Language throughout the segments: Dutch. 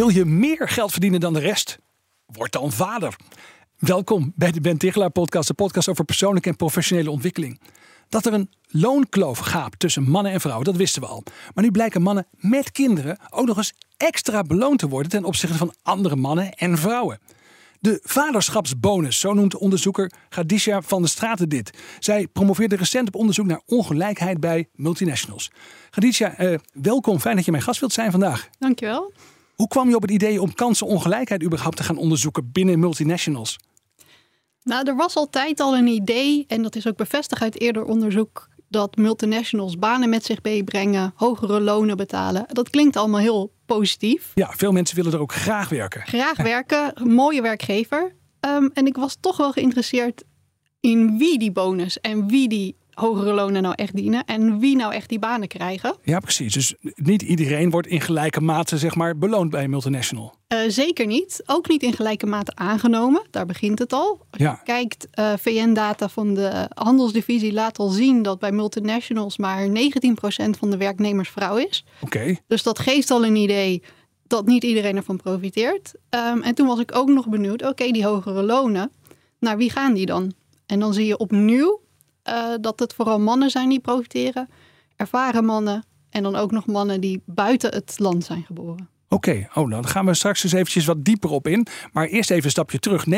Wil je meer geld verdienen dan de rest? Word dan vader. Welkom bij de Ben Tichelaar podcast, de podcast over persoonlijke en professionele ontwikkeling. Dat er een loonkloof gaapt tussen mannen en vrouwen, dat wisten we al. Maar nu blijken mannen met kinderen ook nog eens extra beloond te worden ten opzichte van andere mannen en vrouwen. De vaderschapsbonus, zo noemt onderzoeker Gadisha van der Straten dit. Zij promoveerde recent op onderzoek naar ongelijkheid bij multinationals. Gadisha, eh, welkom. Fijn dat je mijn gast wilt zijn vandaag. Dankjewel. Hoe kwam je op het idee om kansenongelijkheid überhaupt te gaan onderzoeken binnen multinationals? Nou, er was altijd al een idee, en dat is ook bevestigd uit eerder onderzoek, dat multinationals banen met zich meebrengen, hogere lonen betalen. Dat klinkt allemaal heel positief. Ja, veel mensen willen er ook graag werken. Graag werken, mooie werkgever. Ehm, en ik was toch wel geïnteresseerd in wie die bonus en wie die hogere lonen nou echt dienen en wie nou echt die banen krijgen. Ja, precies. Dus niet iedereen wordt in gelijke mate zeg maar, beloond bij een multinational. Uh, zeker niet. Ook niet in gelijke mate aangenomen. Daar begint het al. Als Ja. je kijkt, uh, VN-data van de handelsdivisie laat al zien dat bij multinationals maar 19% van de werknemers vrouw is. Oké. Dus dat geeft al een idee dat niet iedereen ervan profiteert. Um, en toen was ik ook nog benieuwd, oké, die hogere lonen, naar wie gaan die dan? En dan zie je opnieuw uh, dat het vooral mannen zijn die profiteren. Ervaren mannen en dan ook nog mannen die buiten het land zijn geboren. Oké, okay. oh, dan gaan we straks eens eventjes wat dieper op in. Maar eerst even een stapje terug. 19%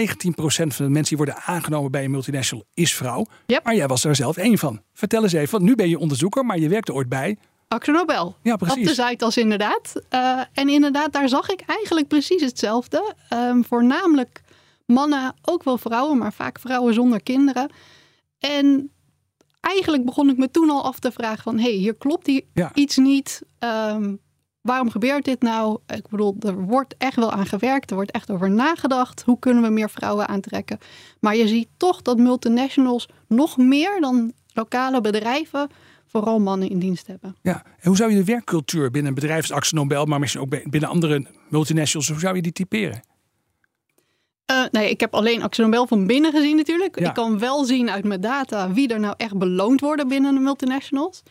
van de mensen die worden aangenomen bij een multinational is vrouw. Yep. Maar jij was er zelf één van. Vertel eens even, want nu ben je onderzoeker, maar je werkte ooit bij... Axel Nobel. Ja, precies. Op de Zuidas inderdaad. Uh, en inderdaad, daar zag ik eigenlijk precies hetzelfde. Um, voornamelijk mannen, ook wel vrouwen, maar vaak vrouwen zonder kinderen. En eigenlijk begon ik me toen al af te vragen van... hé, hey, hier klopt hier ja. iets niet. Um, waarom gebeurt dit nou? Ik bedoel, er wordt echt wel aan gewerkt. Er wordt echt over nagedacht. Hoe kunnen we meer vrouwen aantrekken? Maar je ziet toch dat multinationals nog meer dan lokale bedrijven... vooral mannen in dienst hebben. Ja, en hoe zou je de werkcultuur binnen een Nobel... maar misschien ook binnen andere multinationals... hoe zou je die typeren? Uh, nee, ik heb alleen Axel Nobel van binnen gezien natuurlijk. Ja. Ik kan wel zien uit mijn data wie er nou echt beloond worden binnen de multinationals.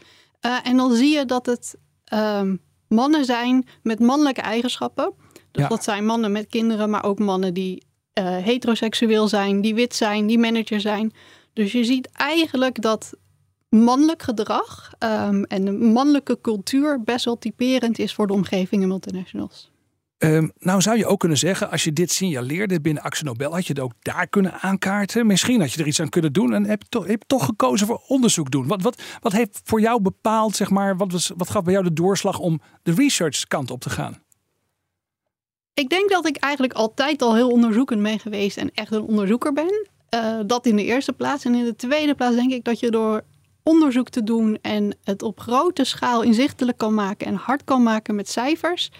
Uh, en dan zie je dat het um, mannen zijn met mannelijke eigenschappen. Dus Ja. dat zijn mannen met kinderen, maar ook mannen die uh, heteroseksueel zijn, die wit zijn, die manager zijn. Dus je ziet eigenlijk dat mannelijk gedrag um, en de mannelijke cultuur best wel typerend is voor de omgeving in multinationals. Um, nou zou je ook kunnen zeggen, als je dit signaleerde binnen Axel Nobel, had je het ook daar kunnen aankaarten. Misschien had je er iets aan kunnen doen en heb je toch, gekozen voor onderzoek doen. Wat, wat, wat heeft voor jou bepaald, zeg maar, wat, was, wat gaf bij jou de doorslag om de research kant op te gaan? Ik denk dat ik eigenlijk altijd al heel onderzoekend ben geweest en echt een onderzoeker ben. Uh, dat in de eerste plaats. En in de tweede plaats denk ik dat je door onderzoek te doen en het op grote schaal inzichtelijk kan maken en hard kan maken met cijfers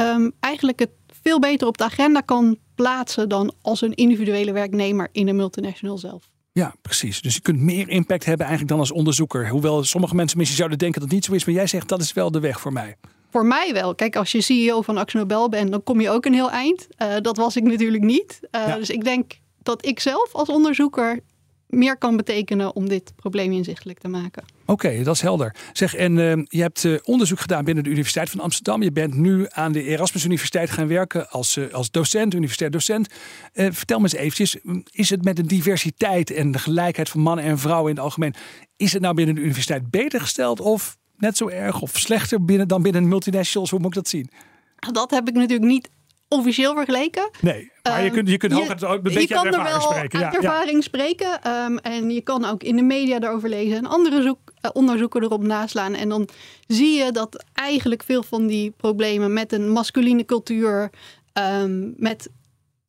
um, eigenlijk het veel beter op de agenda kan plaatsen dan als een individuele werknemer in een multinational zelf. Ja, precies. Dus je kunt meer impact hebben eigenlijk dan als onderzoeker. Hoewel sommige mensen misschien zouden denken dat het niet zo is, maar jij zegt dat is wel de weg voor mij. Voor mij wel. Kijk, als je CEO van Axel Nobel bent, dan kom je ook een heel eind. Uh, dat was ik natuurlijk niet. Uh, ja. Dus ik denk dat ik zelf als onderzoeker meer kan betekenen om dit probleem inzichtelijk te maken. Oké, okay, dat is helder. Zeg, en uh, je hebt uh, onderzoek gedaan binnen de Universiteit van Amsterdam. Je bent nu aan de Erasmus Universiteit gaan werken als, uh, als docent, universitair docent. vertel me eens eventjes, is het met de diversiteit en de gelijkheid van mannen en vrouwen in het algemeen, is het nou binnen de universiteit beter gesteld of net zo erg of slechter binnen, dan binnen multinationals? Hoe moet ik dat zien? Dat heb ik natuurlijk niet officieel vergeleken. Nee, maar je kunt, je kunt ook een beetje je kan er ervaring wel spreken. uit ervaring ja. spreken. Um, en je kan ook in de media daarover lezen en andere zoek, uh, onderzoeken erop naslaan. En dan zie je dat eigenlijk veel van die problemen met een masculine cultuur, um, met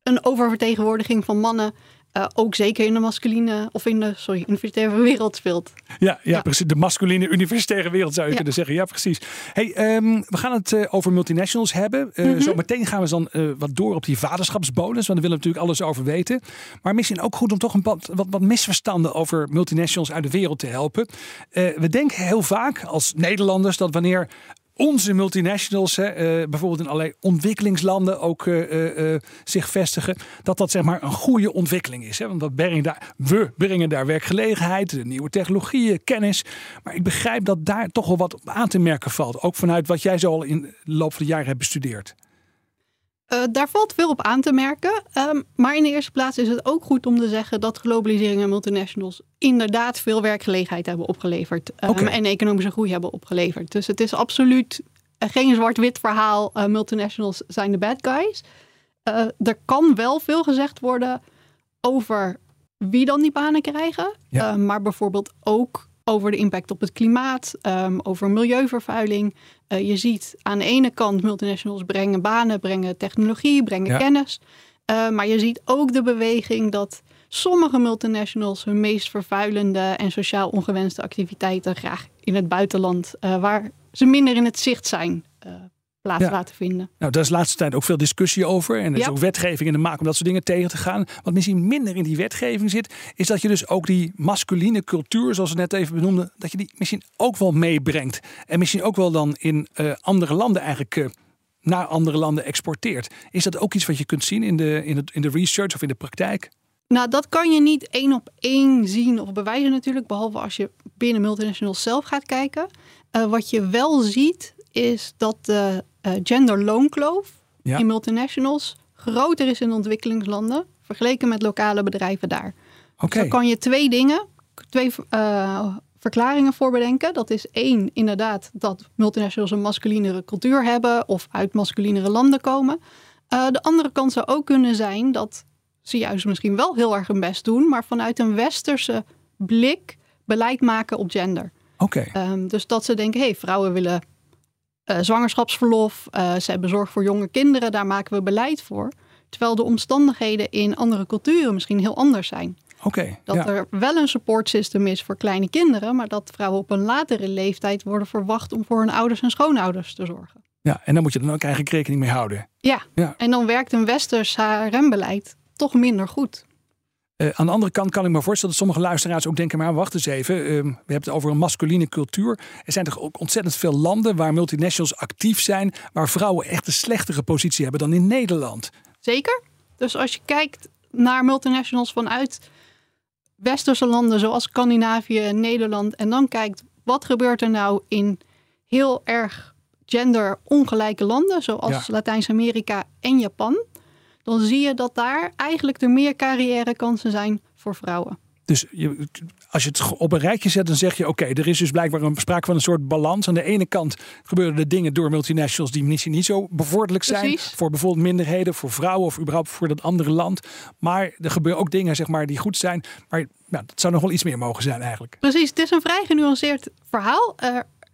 een oververtegenwoordiging van mannen, uh, ook zeker in de masculine of in de sorry, universitaire wereld speelt. Ja, ja, precies. De masculine universitaire wereld zou je kunnen zeggen. Ja, precies. Hey, um, we gaan het uh, over multinationals hebben. Uh, mm -hmm. Zo meteen gaan we dan wat door op die vaderschapsbonus. Want daar willen we natuurlijk alles over weten. Maar misschien ook goed om toch een wat, wat, wat misverstanden over multinationals uit de wereld te helpen. we denken heel vaak als Nederlanders dat wanneer onze multinationals, hè, uh, bijvoorbeeld in allerlei ontwikkelingslanden ook uh, uh, zich vestigen, dat dat zeg maar een goede ontwikkeling is. Hè? Want dat brengen daar, we brengen daar werkgelegenheid, nieuwe technologieën, kennis. Maar ik begrijp dat daar toch wel wat aan te merken valt. Ook vanuit wat jij zo al in de loop van de jaren hebt bestudeerd. Uh, daar valt veel op aan te merken. Um, maar in de eerste plaats is het ook goed om te zeggen dat globalisering en multinationals inderdaad veel werkgelegenheid hebben opgeleverd. Um, okay. En economische groei hebben opgeleverd. Dus het is absoluut geen zwart-wit verhaal. Uh, multinationals zijn de bad guys. Uh, er kan wel veel gezegd worden over wie dan die banen krijgen. Ja. maar bijvoorbeeld ook over de impact op het klimaat, um, over milieuvervuiling. Uh, je ziet aan de ene kant multinationals brengen banen, brengen technologie, brengen kennis. Uh, maar je ziet ook de beweging dat sommige multinationals hun meest vervuilende en sociaal ongewenste activiteiten graag in het buitenland, uh, waar ze minder in het zicht zijn, plaats ja. laten vinden. Nou, daar is de laatste tijd ook veel discussie over. En er is ook wetgeving in de maak om dat soort dingen tegen te gaan. Wat misschien minder in die wetgeving zit, is dat je dus ook die masculine cultuur, zoals we net even benoemden, dat je die misschien ook wel meebrengt. En misschien ook wel dan in uh, andere landen eigenlijk. Uh, naar andere landen exporteert. Is dat ook iets wat je kunt zien in de, in, het, in de research of in de praktijk? Nou, dat kan je niet één op één zien of bewijzen natuurlijk, behalve als je binnen multinationals zelf gaat kijken. Uh, wat je wel ziet, is dat de uh, genderloonkloof ja. in multinationals groter is in ontwikkelingslanden vergeleken met lokale bedrijven daar. Okay. Zo kan je twee dingen, twee uh, verklaringen voor bedenken. Dat is één, inderdaad, dat multinationals een masculinere cultuur hebben of uit masculinere landen komen. Uh, de andere kant zou ook kunnen zijn dat ze juist misschien wel heel erg hun best doen, maar vanuit een westerse blik beleid maken op gender. Oké. Okay. Um, dus dat ze denken, hé, hey, vrouwen willen uh, zwangerschapsverlof, uh, ze hebben zorg voor jonge kinderen, daar maken we beleid voor. Terwijl de omstandigheden in andere culturen misschien heel anders zijn. Okay, dat ja. er wel een support system is voor kleine kinderen, maar dat vrouwen op een latere leeftijd worden verwacht om voor hun ouders en schoonouders te zorgen. Ja, en dan moet je dan ook eigenlijk rekening mee houden. Ja, ja. en dan werkt een westers HRM-beleid toch minder goed. Uh, aan de andere kant kan ik me voorstellen dat sommige luisteraars ook denken: maar wacht eens even. Uh, we hebben het over een masculine cultuur. Er zijn toch ook ontzettend veel landen waar multinationals actief zijn, waar vrouwen echt een slechtere positie hebben dan in Nederland. Zeker. Dus als je kijkt naar multinationals vanuit westerse landen zoals Scandinavië Nederland, en dan kijkt wat gebeurt er nou in heel erg genderongelijke landen, zoals ja. Latijns-Amerika en Japan dan zie je dat daar eigenlijk er meer carrièrekansen zijn voor vrouwen. Dus je, als je het op een rijtje zet, dan zeg je: oké, okay, er is dus blijkbaar een sprake van een soort balans. Aan de ene kant gebeuren er dingen door multinationals die misschien niet zo bevorderlijk zijn Precies. voor bijvoorbeeld minderheden, voor vrouwen of überhaupt voor dat andere land. Maar er gebeuren ook dingen zeg maar, die goed zijn. Maar ja, dat zou nog wel iets meer mogen zijn eigenlijk. Precies, het is een vrij genuanceerd verhaal.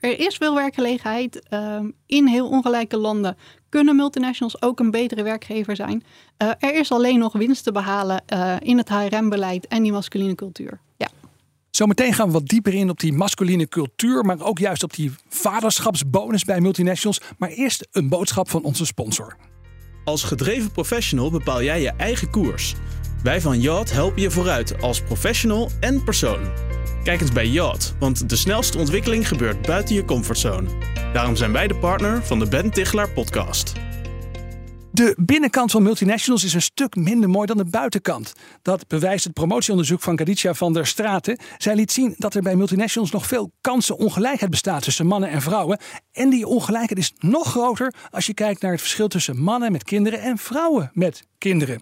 Er is veel werkgelegenheid uh, in heel ongelijke landen. Kunnen multinationals ook een betere werkgever zijn? Uh, er is alleen nog winst te behalen uh, in het HRM-beleid en die masculine cultuur. Ja. Zometeen gaan we wat dieper in op die masculine cultuur, maar ook juist op die vaderschapsbonus bij multinationals. Maar eerst een boodschap van onze sponsor. Als gedreven professional bepaal jij je eigen koers. Wij van Yacht helpen je vooruit als professional en persoon. Kijk eens bij Yacht, want de snelste ontwikkeling gebeurt buiten je comfortzone. Daarom zijn wij de partner van de Ben Tichelaar podcast. De binnenkant van multinationals is een stuk minder mooi dan de buitenkant. Dat bewijst het promotieonderzoek van Kaditja van der Straten. Zij liet zien dat er bij multinationals nog veel kansenongelijkheid bestaat tussen mannen en vrouwen. En die ongelijkheid is nog groter als je kijkt naar het verschil tussen mannen met kinderen en vrouwen met kinderen.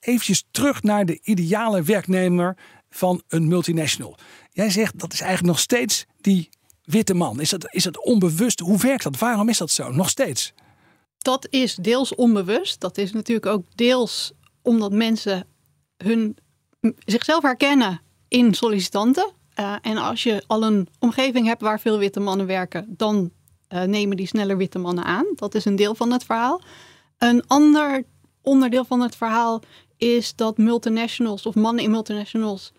Eventjes terug naar de ideale werknemer van een multinational. Jij zegt dat is eigenlijk nog steeds die witte man. Is dat, is dat onbewust? Hoe werkt dat? Waarom is dat zo? Nog steeds? Dat is deels onbewust. Dat is natuurlijk ook deels omdat mensen hun, zichzelf herkennen in sollicitanten. Uh, en als je al een omgeving hebt waar veel witte mannen werken, dan uh, nemen die sneller witte mannen aan. Dat is een deel van het verhaal. Een ander onderdeel van het verhaal is dat multinationals of mannen in multinationals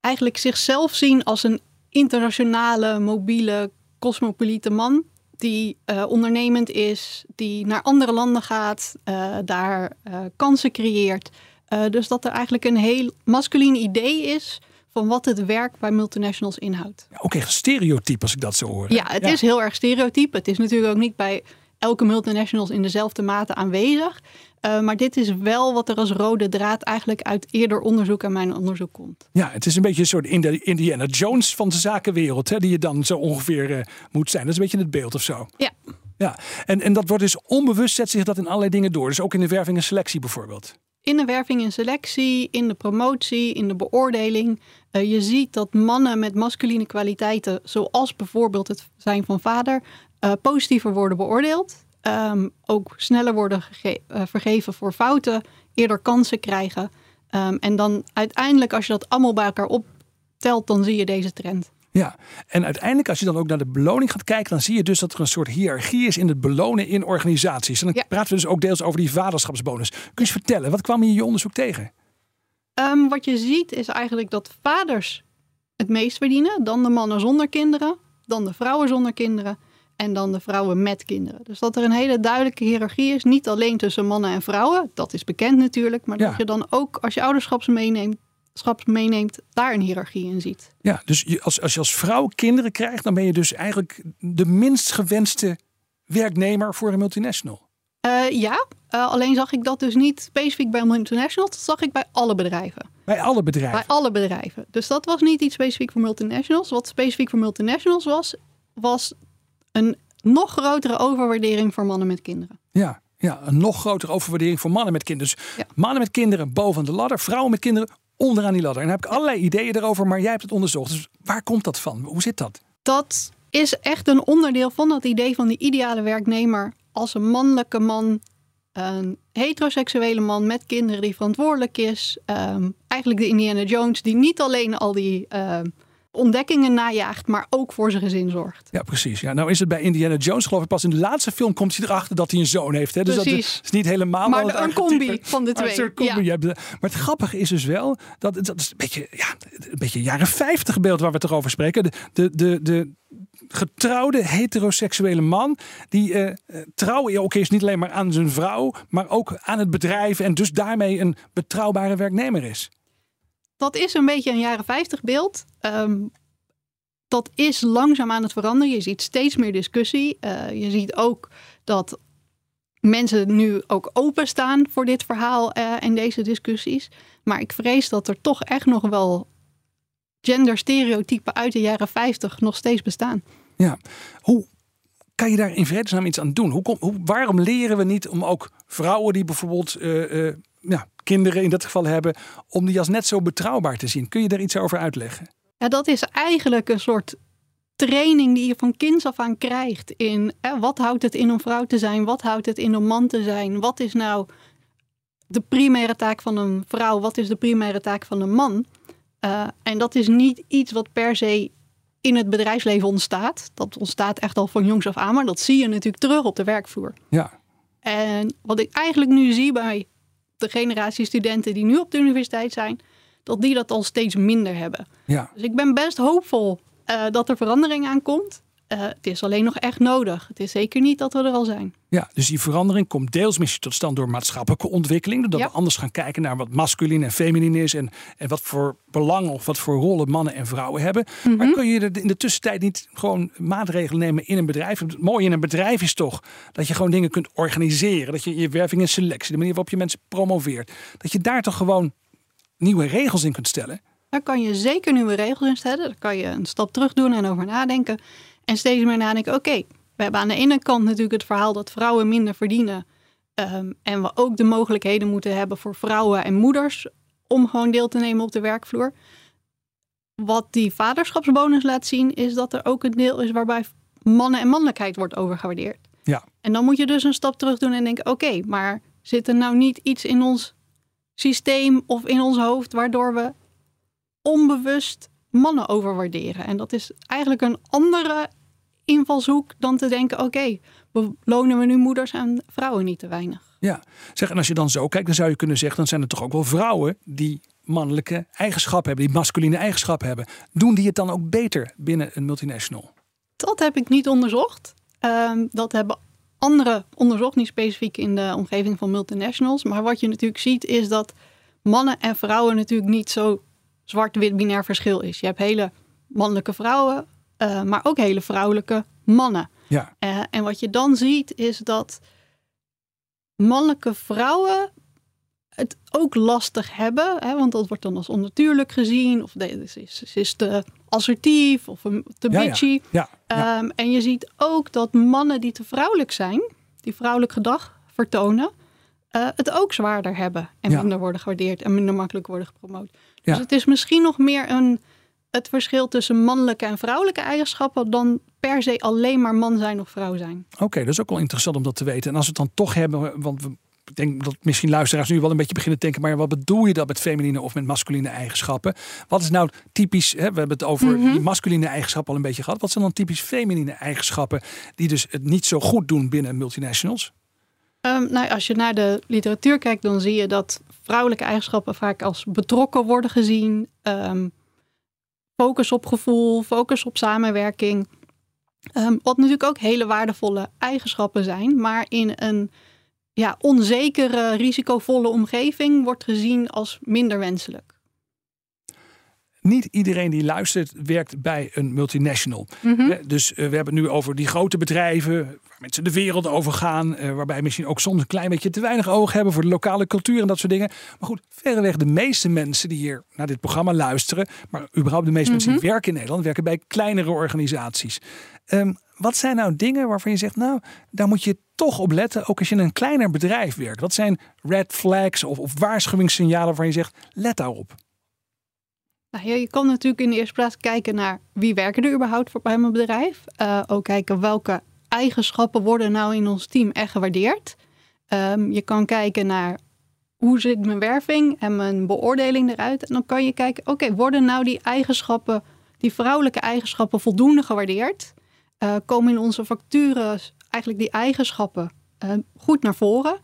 eigenlijk zichzelf zien als een internationale, mobiele, cosmopolite man. Die uh, ondernemend is, die naar andere landen gaat, uh, daar uh, kansen creëert. dus dat er eigenlijk een heel masculien idee is van wat het werk bij multinationals inhoudt. Ja, ook echt stereotype als ik dat zo hoor. Ja, het is heel erg stereotype. Het is natuurlijk ook niet bij elke multinationals in dezelfde mate aanwezig. Uh, maar dit is wel wat er als rode draad eigenlijk uit eerder onderzoek en mijn onderzoek komt. Ja, het is een beetje een soort Indiana Jones van de zakenwereld, hè, die je dan zo ongeveer uh, moet zijn. Dat is een beetje het beeld of zo. Ja. Ja, en, en dat wordt dus onbewust zet zich dat in allerlei dingen door. Dus ook in de werving en selectie bijvoorbeeld. In de werving en selectie, in de promotie, in de beoordeling. Uh, je ziet dat mannen met masculine kwaliteiten, zoals bijvoorbeeld het zijn van vader, uh, positiever worden beoordeeld. Um, ook sneller worden uh, vergeven voor fouten, eerder kansen krijgen. Um, en dan uiteindelijk, als je dat allemaal bij elkaar optelt, dan zie je deze trend. Ja, en uiteindelijk als je dan ook naar de beloning gaat kijken, dan zie je dus dat er een soort hiërarchie is in het belonen in organisaties. En dan ja. praten we dus ook deels over die vaderschapsbonus. Kun je eens vertellen, wat kwam je in je onderzoek tegen? Um, wat je ziet is eigenlijk dat vaders het meest verdienen, dan de mannen zonder kinderen, dan de vrouwen zonder kinderen en dan de vrouwen met kinderen. Dus dat er een hele duidelijke hiërarchie is, niet alleen tussen mannen en vrouwen, dat is bekend natuurlijk, maar ja. dat je dan ook als je ouderschaps meeneemt, meeneemt, daar een hiërarchie in ziet. Ja, dus je, als, als je als vrouw kinderen krijgt, dan ben je dus eigenlijk de minst gewenste werknemer voor een multinational. Uh, ja, uh, alleen zag ik dat dus niet specifiek bij multinationals, dat zag ik bij alle bedrijven. Bij alle bedrijven? Bij alle bedrijven. Dus dat was niet iets specifiek voor multinationals. Wat specifiek voor multinationals was, was een nog grotere overwaardering voor mannen met kinderen. Ja, ja een nog grotere overwaardering voor mannen met kinderen. Dus ja. mannen met kinderen boven de ladder, vrouwen met kinderen onderaan die ladder. En dan heb ik allerlei ideeën erover, maar jij hebt het onderzocht. Dus waar komt dat van? Hoe zit dat? Dat is echt een onderdeel van dat idee van de ideale werknemer als een mannelijke man, een heteroseksuele man met kinderen die verantwoordelijk is. Um, eigenlijk de Indiana Jones die niet alleen al die uh, ontdekkingen najaagt, maar ook voor zijn gezin zorgt. Ja, precies. Ja, nou is het bij Indiana Jones geloof ik pas in de laatste film komt hij erachter dat hij een zoon heeft. Hè? Dus precies. dat is niet helemaal. Maar de, een combi van de twee. Een combi. Ja. Maar het grappige is dus wel dat dat is een beetje, ja, een beetje jaren 50 beeld waar we het erover spreken. De, de, de, de getrouwde heteroseksuele man die uh, trouw ook is niet alleen maar aan zijn vrouw, maar ook aan het bedrijf en dus daarmee een betrouwbare werknemer is dat is een beetje een jaren 50 beeld. Um, dat is langzaam aan het veranderen. Je ziet steeds meer discussie. Uh, je ziet ook dat mensen nu ook openstaan voor dit verhaal uh, en deze discussies. Maar ik vrees dat er toch echt nog wel genderstereotypen uit de jaren 50 nog steeds bestaan. Ja, hoe kan je daar in vredesnaam iets aan doen? Hoe, kom, hoe, waarom leren we niet om ook vrouwen die bijvoorbeeld uh, ja, kinderen in dat geval hebben, om die als net zo betrouwbaar te zien. Kun je daar iets over uitleggen? Ja, dat is eigenlijk een soort training die je van kinds af aan krijgt. In wat houdt het in om vrouw te zijn? Wat houdt het in om man te zijn? Wat is nou de primaire taak van een vrouw? Wat is de primaire taak van een man? Uh, en dat is niet iets wat per se in het bedrijfsleven ontstaat. Dat ontstaat echt al van jongs af aan, maar dat zie je natuurlijk terug op de werkvloer. Ja. En wat ik eigenlijk nu zie bij de generatie studenten die nu op de universiteit zijn, dat die dat al steeds minder hebben. Ja. Dus ik ben best hoopvol uh, dat er verandering aankomt. Uh, het is alleen nog echt nodig. Het is zeker niet dat we er al zijn. Ja, dus die verandering komt deels misschien tot stand door maatschappelijke ontwikkeling. Doordat Ja. we anders gaan kijken naar wat masculin en feminin is. En, en wat voor belang of wat voor rollen mannen en vrouwen hebben. Mhm. Maar kun je in de tussentijd niet gewoon maatregelen nemen in een bedrijf? Het mooie in een bedrijf is toch dat je gewoon dingen kunt organiseren. Dat je je werving en selectie, de manier waarop je mensen promoveert. Dat je daar toch gewoon nieuwe regels in kunt stellen. Daar kan je zeker nieuwe regels in stellen. Daar kan je een stap terug doen en over nadenken. En steeds meer nadenken, oké, we hebben aan de ene kant natuurlijk het verhaal dat vrouwen minder verdienen. Ehm, en we ook de mogelijkheden moeten hebben voor vrouwen en moeders om gewoon deel te nemen op de werkvloer. Wat die vaderschapsbonus laat zien, is dat er ook een deel is waarbij mannen en mannelijkheid wordt overgewaardeerd. Ja. En dan moet je dus een stap terug doen en denken, oké, maar zit er nou niet iets in ons systeem of in ons hoofd waardoor we onbewust mannen overwaarderen? En dat is eigenlijk een andere invalshoek dan te denken: oké, belonen we nu moeders en vrouwen niet te weinig? Ja, zeg, en als je dan zo kijkt, dan zou je kunnen zeggen: dan zijn er toch ook wel vrouwen die mannelijke eigenschappen hebben, die masculine eigenschappen hebben. Doen die het dan ook beter binnen een multinational? Dat heb ik niet onderzocht. Ehm, dat hebben andere onderzocht, niet specifiek in de omgeving van multinationals. Maar wat je natuurlijk ziet is dat mannen en vrouwen natuurlijk niet zo zwart-wit binair verschil is. Je hebt hele mannelijke vrouwen, uh, maar ook hele vrouwelijke mannen. Ja. Uh, en wat je dan ziet is dat mannelijke vrouwen het ook lastig hebben, hè, want dat wordt dan als onnatuurlijk gezien, of ze is, is te assertief of te bitchy. Ja, ja, um, en je ziet ook dat mannen die te vrouwelijk zijn, die vrouwelijk gedrag vertonen, uh, het ook zwaarder hebben en minder worden gewaardeerd en minder makkelijk worden gepromoot. Dus het is misschien nog meer een, het verschil tussen mannelijke en vrouwelijke eigenschappen dan per se alleen maar man zijn of vrouw zijn. Oké, dat is ook wel interessant om dat te weten. En als we het dan toch hebben, want we ik denk dat misschien luisteraars nu wel een beetje beginnen te denken, maar wat bedoel je dan met feminine of met masculine eigenschappen? Wat is nou typisch, hè, we hebben het over Mhm. die masculine eigenschappen al een beetje gehad. Wat zijn dan typisch feminine eigenschappen die dus het niet zo goed doen binnen multinationals? Um, nou, als je naar de literatuur kijkt, dan zie je dat vrouwelijke eigenschappen vaak als betrokken worden gezien. Um, focus op gevoel, focus op samenwerking. Um, wat natuurlijk ook hele waardevolle eigenschappen zijn, maar in een ja, onzekere, risicovolle omgeving wordt gezien als minder wenselijk. Niet iedereen die luistert werkt bij een multinational. Mm -hmm. Dus uh, we hebben het nu over die grote bedrijven waar mensen de wereld over gaan. Uh, waarbij misschien ook soms een klein beetje te weinig oog hebben voor de lokale cultuur en dat soort dingen. Maar goed, verreweg de meeste mensen die hier naar dit programma luisteren, maar überhaupt de meeste mm -hmm. mensen die werken in Nederland, werken bij kleinere organisaties. Um, wat zijn nou dingen waarvan je zegt, nou, daar moet je toch op letten, ook als je in een kleiner bedrijf werkt? Wat zijn red flags of, of waarschuwingssignalen waarvan je zegt, let daarop? Nou ja, je kan natuurlijk in de eerste plaats kijken naar wie werken er überhaupt voor bij mijn bedrijf. Uh, ook kijken welke eigenschappen worden nou in ons team echt gewaardeerd. Um, je kan kijken naar hoe zit mijn werving en mijn beoordeling eruit. En dan kan je kijken, oké, worden nou die eigenschappen, die vrouwelijke eigenschappen voldoende gewaardeerd? Uh, komen in onze factures eigenlijk die eigenschappen uh, goed naar voren?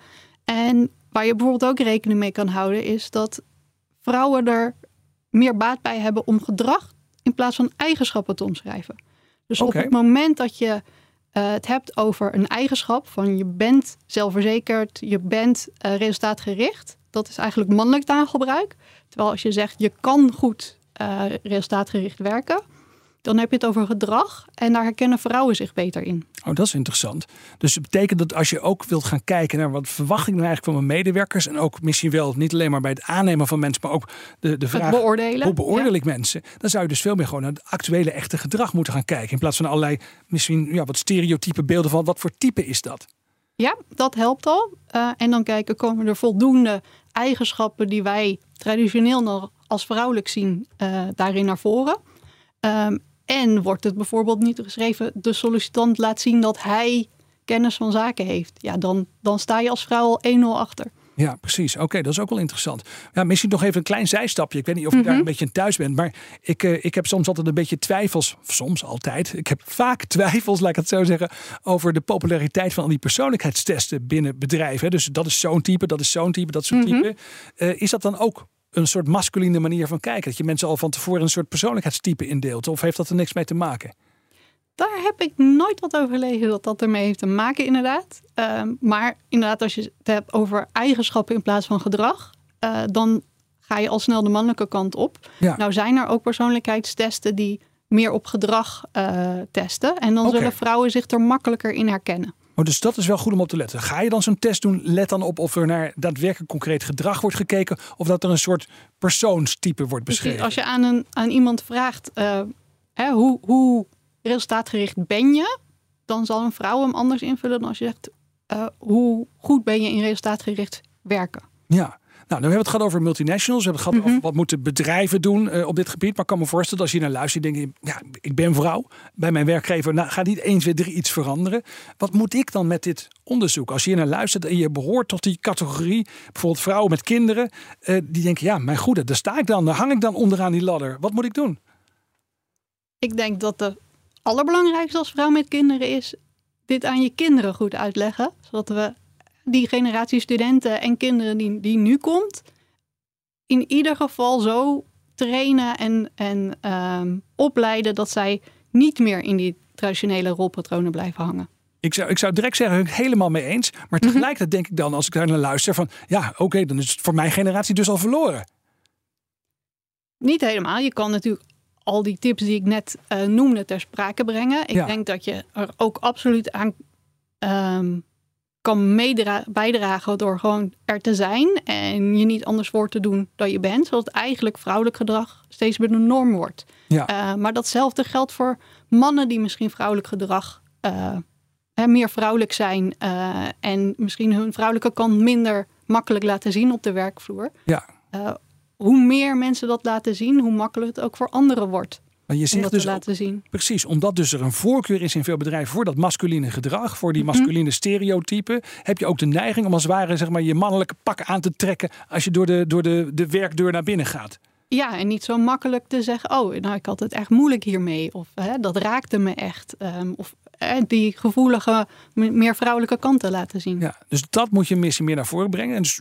En waar je bijvoorbeeld ook rekening mee kan houden, is dat vrouwen er meer baat bij hebben om gedrag in plaats van eigenschappen te omschrijven. Dus okay. op het moment dat je uh, het hebt over een eigenschap van je bent zelfverzekerd, je bent uh, resultaatgericht, dat is eigenlijk mannelijk taalgebruik. Terwijl als je zegt je kan goed uh, resultaatgericht werken, dan heb je het over gedrag en daar herkennen vrouwen zich beter in. Oh, dat is interessant. Dus het betekent dat als je ook wilt gaan kijken naar wat verwacht ik nou eigenlijk van mijn medewerkers en ook misschien wel niet alleen maar bij het aannemen van mensen, maar ook de, de vraag het beoordelen. hoe beoordeel ik ja. mensen, dan zou je dus veel meer gewoon naar het actuele echte gedrag moeten gaan kijken in plaats van allerlei misschien ja, wat stereotype beelden van wat voor type is dat. Ja, dat helpt al. Uh, en dan kijken, komen er voldoende eigenschappen die wij traditioneel nog als vrouwelijk zien, uh, daarin naar voren. Um, en wordt het bijvoorbeeld niet geschreven, de sollicitant laat zien dat hij kennis van zaken heeft. Ja, dan, dan sta je als vrouw al 1-0 achter. Ja, precies. Oké, okay, dat is ook wel interessant. Ja, misschien nog even een klein zijstapje. Ik weet niet of je mm -hmm. daar een beetje in thuis bent. Maar ik, uh, ik heb soms altijd een beetje twijfels. Soms altijd. Ik heb vaak twijfels, laat ik het zo zeggen. Over de populariteit van al die persoonlijkheidstesten binnen bedrijven. Dus dat is zo'n type, dat is zo'n type, dat soort Mhm. type. Mm -hmm. uh, is dat dan ook een soort masculine manier van kijken? Dat je mensen al van tevoren een soort persoonlijkheidstype indeelt? Of heeft dat er niks mee te maken? Daar heb ik nooit wat over gelezen dat dat ermee heeft te maken, inderdaad. Uh, maar inderdaad, als je het hebt over eigenschappen in plaats van gedrag, uh, dan ga je al snel de mannelijke kant op. Ja. Nou zijn er ook persoonlijkheidstesten die meer op gedrag uh, testen. En dan zullen vrouwen zich er makkelijker in herkennen. Oh, dus dat is wel goed om op te letten. Ga je dan zo'n test doen, let dan op of er naar daadwerkelijk concreet gedrag wordt gekeken. Of dat er een soort persoonstype wordt Precies, beschreven. als je aan, een, aan iemand vraagt, uh, hè, hoe, hoe resultaatgericht ben je? Dan zal een vrouw hem anders invullen dan als je zegt, uh, hoe goed ben je in resultaatgericht werken? Ja. Nou, nu hebben we het gehad over multinationals. We hebben het gehad Mhm. over wat moeten bedrijven doen uh, op dit gebied. Maar ik kan me voorstellen, als je naar luistert, denk je, ja, ik ben vrouw. Bij mijn werkgever nou, gaat niet 1, 2, 3 iets veranderen. Wat moet ik dan met dit onderzoek? Als je naar luistert en je behoort tot die categorie, bijvoorbeeld vrouwen met kinderen, uh, die denken, ja, mijn goede, daar sta ik dan, daar hang ik dan onderaan die ladder. Wat moet ik doen? Ik denk dat de allerbelangrijkste als vrouw met kinderen is dit aan je kinderen goed uitleggen. Zodat we die generatie studenten en kinderen die, die nu komt, in ieder geval zo trainen en, en ehm, opleiden dat zij niet meer in die traditionele rolpatronen blijven hangen. Ik zou, ik zou direct zeggen, ik helemaal mee eens. Maar tegelijkertijd denk ik dan, als ik daar naar luister, van ja, oké, dan is het voor mijn generatie dus al verloren. Niet helemaal. Je kan natuurlijk al die tips die ik net uh, noemde ter sprake brengen. Ik Ja. denk dat je er ook absoluut aan ehm, kan bijdragen door gewoon er te zijn en je niet anders voor te doen dan je bent. Zodat eigenlijk vrouwelijk gedrag steeds meer de norm wordt. Ja. Eh, maar datzelfde geldt voor mannen die misschien vrouwelijk gedrag eh, hè, meer vrouwelijk zijn eh, en misschien hun vrouwelijke kant minder makkelijk laten zien op de werkvloer. Ja. Hoe meer mensen dat laten zien, hoe makkelijker het ook voor anderen wordt Maar je zegt dat dus te laten zien. Precies, omdat dus er een voorkeur is in veel bedrijven voor dat masculine gedrag, voor die Mhm. masculine stereotypen, heb je ook de neiging om als het ware zeg maar, je mannelijke pak aan te trekken als je door de, door de, de werkdeur naar binnen gaat. Ja, en niet zo makkelijk te zeggen, oh, nou, ik had het echt moeilijk hiermee. Of hè, dat raakte me echt. Ehm, of hè, die gevoelige, me- meer vrouwelijke kanten laten zien. Ja, dus dat moet je missie meer naar voren brengen. En dus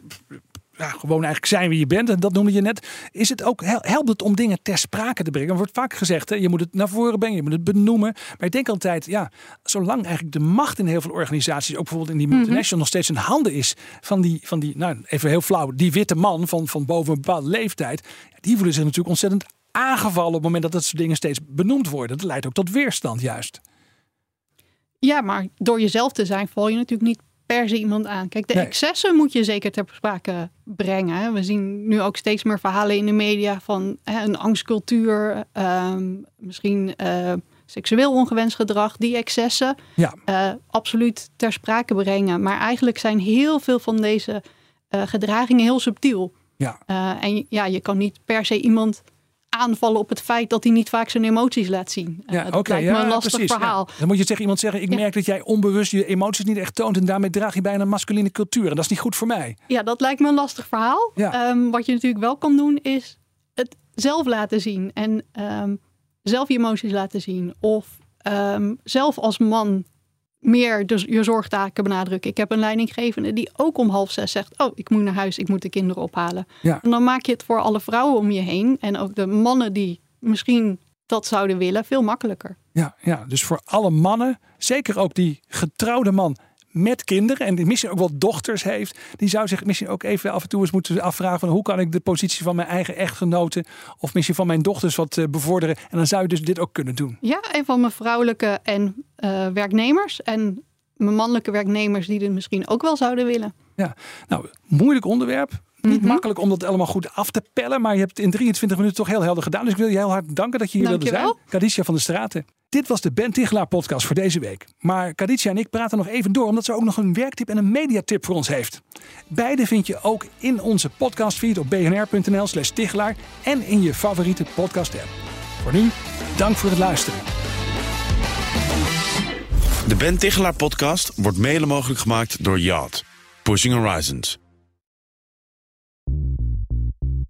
ja, gewoon eigenlijk zijn wie je bent, en dat noemde je net. Is het ook, hel- helpt het om dingen ter sprake te brengen? Er wordt vaak gezegd, hè, je moet het naar voren brengen, je moet het benoemen. Maar ik denk altijd, ja, zolang eigenlijk de macht in heel veel organisaties, ook bijvoorbeeld in die multinational, nog steeds in handen is van die, van die nou even heel flauw, die witte man van, van boven een bepaalde leeftijd. Die voelen zich natuurlijk ontzettend aangevallen op het moment dat dat soort dingen steeds benoemd worden. Dat leidt ook tot weerstand juist. Ja, maar door jezelf te zijn val je natuurlijk niet per se iemand aan. Kijk, de Nee. excessen moet je zeker ter sprake brengen. We zien nu ook steeds meer verhalen in de media van hè, een angstcultuur, ehm, misschien eh, seksueel ongewenst gedrag, die excessen. Ja, eh, absoluut ter sprake brengen. Maar eigenlijk zijn heel veel van deze eh, gedragingen heel subtiel. ja. En ja, je kan niet per se iemand aanvallen op het feit dat hij niet vaak zijn emoties laat zien. Eh, Ja, dat oké, lijkt me ja, een lastig precies, ja. verhaal. Dan moet je tegen iemand zeggen: Ik merk dat jij onbewust je emoties niet echt toont. En daarmee draag je bijna een masculine cultuur. En dat is niet goed voor mij. Ja, dat lijkt me een lastig verhaal. Ehm, wat je natuurlijk wel kan doen, is het zelf laten zien. En ehm, zelf je emoties laten zien. Of ehm, zelf als man meer dus je zorgtaken benadrukken. Ik heb een leidinggevende die ook om half zes zegt... oh, ik moet naar huis, ik moet de kinderen ophalen. Ja. En dan maak je het voor alle vrouwen om je heen... en ook de mannen die misschien dat zouden willen, veel makkelijker. Ja, ja, dus voor alle mannen, zeker ook die getrouwde man met kinderen en die misschien ook wel dochters heeft, die zou zich misschien ook even af en toe eens moeten afvragen van hoe kan ik de positie van mijn eigen echtgenoten of misschien van mijn dochters wat eh, bevorderen. En dan zou je dus dit ook kunnen doen. Ja, en van mijn vrouwelijke en eh, werknemers... en mijn mannelijke werknemers die dit misschien ook wel zouden willen. Ja, nou, moeilijk onderwerp. Niet Mhm. makkelijk om dat allemaal goed af te pellen, maar je hebt het in 23 minuten toch heel helder gedaan. Dus ik wil je heel hard danken dat je hier wilde zijn. Kadicia van de Straten. Dit was de Ben Tichelaar podcast voor deze week. Maar Kadicia en ik praten nog even door, omdat ze ook nog een werktip en een mediatip voor ons heeft. Beide vind je ook in onze podcastfeed op bnr.nl slash Tichelaar en in je favoriete podcast app. Voor nu, dank voor het luisteren. De Ben Tichelaar podcast wordt mede mogelijk gemaakt door Yacht. Pushing Horizons.